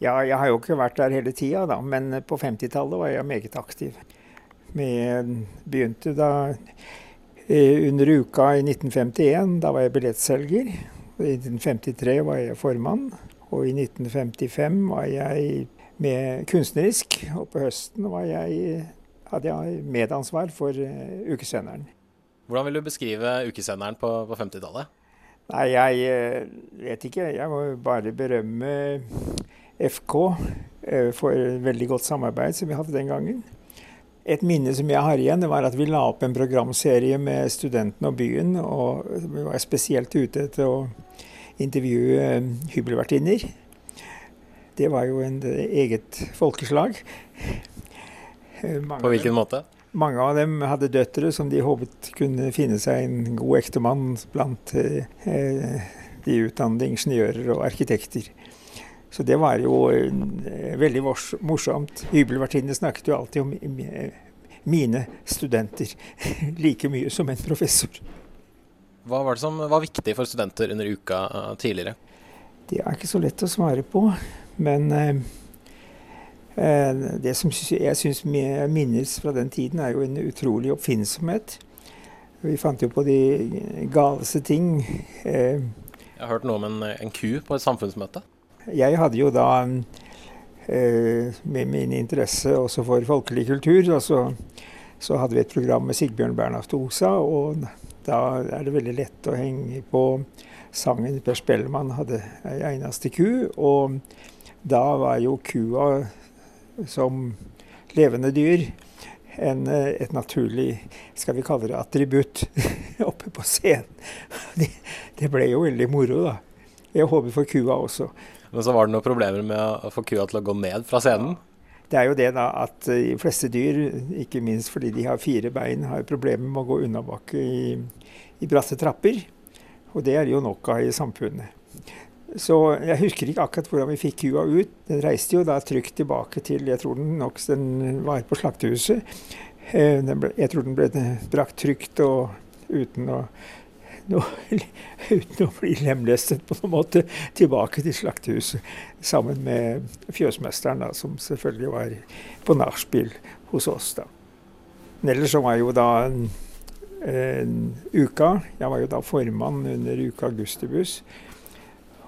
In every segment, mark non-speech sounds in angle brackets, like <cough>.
Ja, jeg har jo ikke vært der hele tida, da, men på 50-tallet var jeg meget aktiv. Vi begynte da eh, under uka i 1951. Da var jeg billettselger. I 1953 var jeg formann. Og i 1955 var jeg med kunstnerisk. Og på høsten jeg, hadde jeg medansvar for uh, ukesenderen. Hvordan vil du beskrive ukesenderen på, på 50-tallet? Nei, jeg vet ikke. Jeg må bare berømme FK uh, for veldig godt samarbeid som vi hadde den gangen. Et minne som jeg har igjen, det var at vi la opp en programserie med studentene og byen. Og vi var spesielt ute etter å intervjue hybelvertinner. Det var jo en eget folkeslag. Mange På hvilken måte? Mange av dem hadde døtre som de håpet kunne finne seg en god ektemann blant eh, de utdannede ingeniører og arkitekter. Så det var jo eh, veldig morsomt. Hybelvertinnene snakket jo alltid om mine studenter <laughs> like mye som en professor. Hva var det som var viktig for studenter under uka uh, tidligere? Det er ikke så lett å svare på. Men uh, det som jeg syns minnes fra den tiden, er jo en utrolig oppfinnsomhet. Vi fant jo på de galeste ting. Jeg har hørt noe om en, en ku på et samfunnsmøte? Jeg hadde jo da med min interesse også for folkelig kultur, altså, så hadde vi et program med Sigbjørn Bernhoft Osa. og da er det veldig lett å henge på sangen Per Spellemann hadde ei eneste ku. Og da var jo kua som levende dyr en, et naturlig skal vi kalle det attributt <laughs> oppe på scenen. <laughs> Det, ble jo veldig moro, da. Jeg håper for kua også. Men så var det noen problemer med å få kua til å gå ned fra scenen? Det er jo det da at de fleste dyr, ikke minst fordi de har fire bein, har problemer med å gå unnabakke i, i bratte trapper. Og det er det jo nok av i samfunnet. Så jeg husker ikke akkurat hvordan vi fikk kua ut. Den reiste jo da trygt tilbake til Jeg tror den nok den var på slaktehuset. Eh, jeg tror den ble brakt trygt og uten å no, <laughs> uten å bli lemlestet på noen måte tilbake til slaktehuset. Sammen med fjøsmesteren, da, som selvfølgelig var på nachspiel hos oss. da. Ellers så var jo da en, en uka Jeg var jo da formann under Uka Augustibus.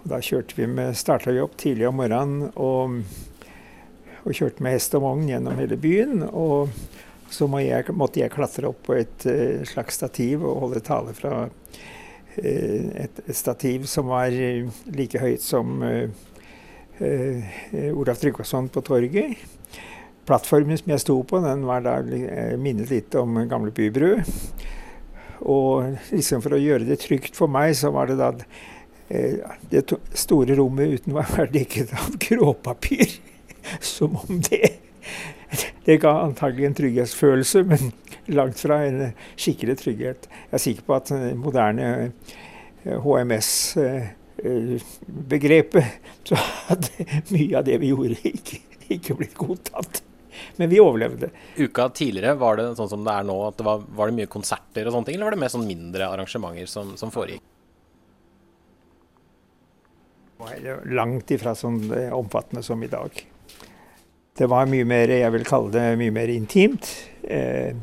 Og da kjørte vi med, starta opp tidlig om morgenen og, og kjørte med hest og vogn gjennom hele byen. og så må jeg, måtte jeg klatre opp på et uh, slags stativ og holde tale fra uh, et, et, stativ som var uh, like høyt som Olaf Tryggvason på torget. Plattformen som jeg sto på, den var da minnet litt om gamle Bybru. Og liksom for å gjøre det trygt for meg, så var det da det store rommet uten var dekket av gråpapir. <laughs> Som om det Det ga antagelig en trygghetsfølelse, <laughs> men langt fra en skikkelig trygghet. Jeg er sikker på at moderne HMS-begrepet, eh, <laughs> så hadde mye av det vi gjorde, <laughs> ikke, ikke blitt godtatt. Men vi overlevde. Uka tidligere, var det sånn som det er nå, at det var, var, det mye konserter og sånne ting, eller var det mer sånn mindre arrangementer som, som foregikk? Langt ifra sånn eh, omfattende som i dag. Det var mye mer, jeg vil kalle det mye mer intimt. Eh,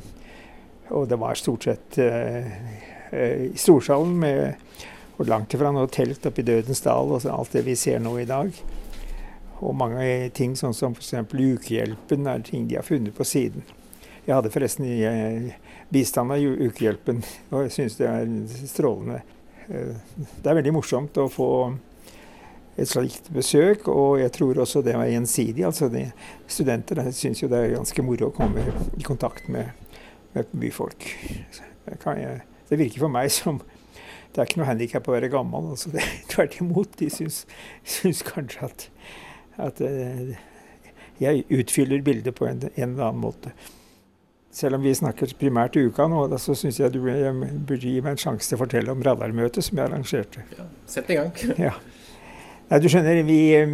og det var stort sett eh, eh, i Storsalen med og langt ifra noe telt oppe i Dødens dal og alt det vi ser nå i dag. Og mange ting sånn som f.eks. Ukehjelpen er ting de har funnet på siden. Jeg hadde forresten i eh, bistand av Ukehjelpen, og jeg syns det er strålende. Det er veldig morsomt å få et slikt besøk, og jeg tror også det var gjensidig. altså de Studenter syns jo det er ganske moro å komme i kontakt med med byfolk. Jeg, det virker for meg som det er ikke noe handikap å være gammel. Altså det, tvert imot. De syns, syns kanskje at, at, eh, jeg utfyller bildet på en, en, eller annen måte. Selv om vi snakker primært uka nå, så syns jeg du burde gi meg en sjanse til å fortelle om radarmøtet som jeg arrangerte. Ja, Sett i gang. ja. Nei, du skjønner, vi, eh,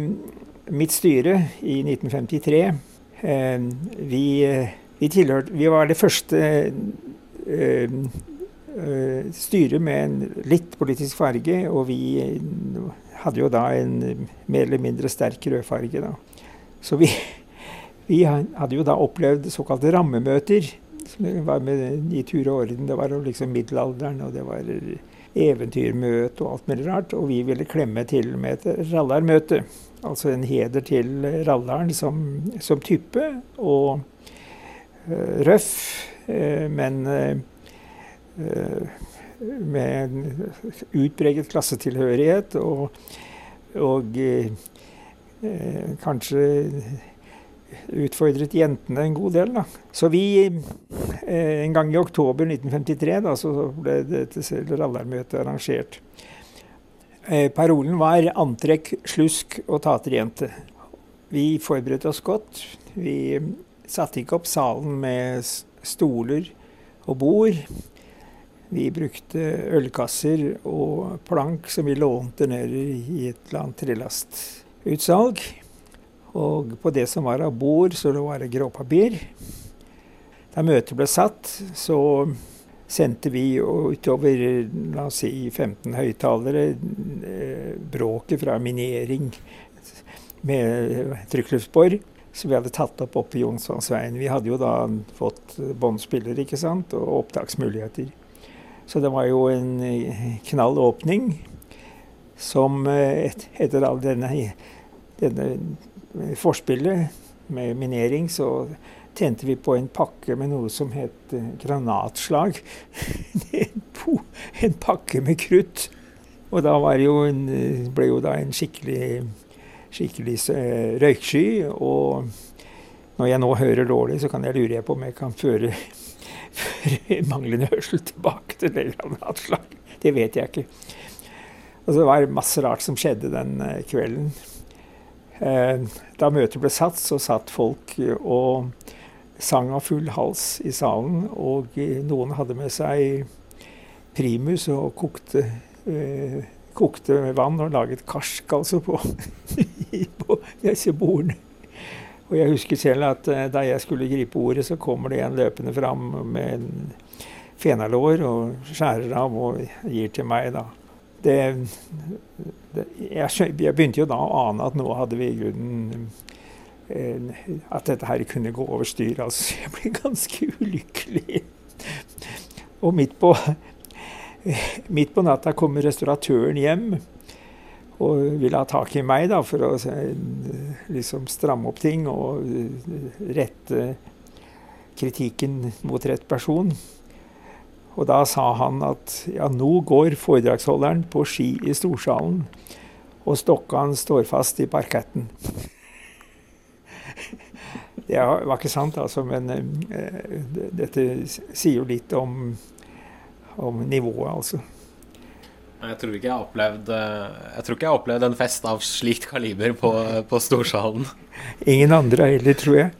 mitt styre i 1953 eh, Vi vi, tilhørte, vi var det første styret med en litt politisk farge, og vi hadde jo da en mer eller mindre sterk rødfarge. Da. Så vi, <laughs> vi hadde jo da opplevd såkalte rammemøter. Som var med i tur og orden. Det var liksom middelalderen, og det var eventyrmøte og alt mulig rart. Og vi ville klemme til med et rallarmøte. Altså en heder til rallaren som, som type. Og uh, røff, uh, men uh, med en utpreget klassetilhørighet. Og, og kanskje utfordret jentene en god del. Da. Så vi, en gang i oktober 1953, da, så ble dette rallarmøtet arrangert. Eh, parolen var 'antrekk, slusk og taterjente'. Vi forberedte oss godt. Vi satte ikke opp salen med stoler og bord. Vi brukte ølkasser og plank som vi lånte ned i et eller annet trelastutsalg. Og på det som var av bord, så var det gråpapir. Da møtet ble satt, så sendte vi utover la oss si 15 høyttalere eh, bråket fra minering med trykkluftbor som vi hadde tatt opp oppe i Jonsvannsveien. Vi hadde jo da fått båndspiller ikke sant, og opptaksmuligheter. Så det var jo en eh, knall åpning som eh, etter all denne, denne forspillet med minering, så tjente vi på en pakke med noe som het eh, granatslag. <laughs> en pakke med krutt. Og da jo en, ble jo da en skikkelig, skikkelig eh, røyksky. Og når jeg nå hører dårlig, så kan jeg lure på om jeg kan føre, <laughs> føre manglende hørsel tilbake til det granatslaget. Det vet jeg ikke. Altså, det var masse rart som skjedde den eh, kvelden. Da møtet ble satt, så satt folk og sang av full hals i salen. Og noen hadde med seg primus og kokte, eh, kokte vann og laget karsk altså på, <laughs> på disse bordene. Og jeg husker selv at eh, da jeg skulle gripe ordet, så kommer det en løpende fram med en fenalår og skjærer av og gir til meg. da. Det, det, jeg, jeg, begynte jo da å ane at nå hadde vi i grunnen at dette her kunne gå over styr. Altså, <laughs> jeg ble ganske ulykkelig. Og midt på, midt på natta kommer restauratøren hjem og ville ha tak i meg da, for å liksom stramme opp ting og rette kritikken mot rett person. Og da sa han at ja, nå går foredragsholderen på ski i storsalen, og stokkene står fast i parketten. <laughs> Det var ikke sant, altså, men uh, dette sier jo litt om, om nivået, altså. Jeg tror ikke jeg opplevd eh, Jeg tror ikke jeg har opplevd en fest av slikt kaliber på, på Storsalen. Ingen andre heller, tror jeg.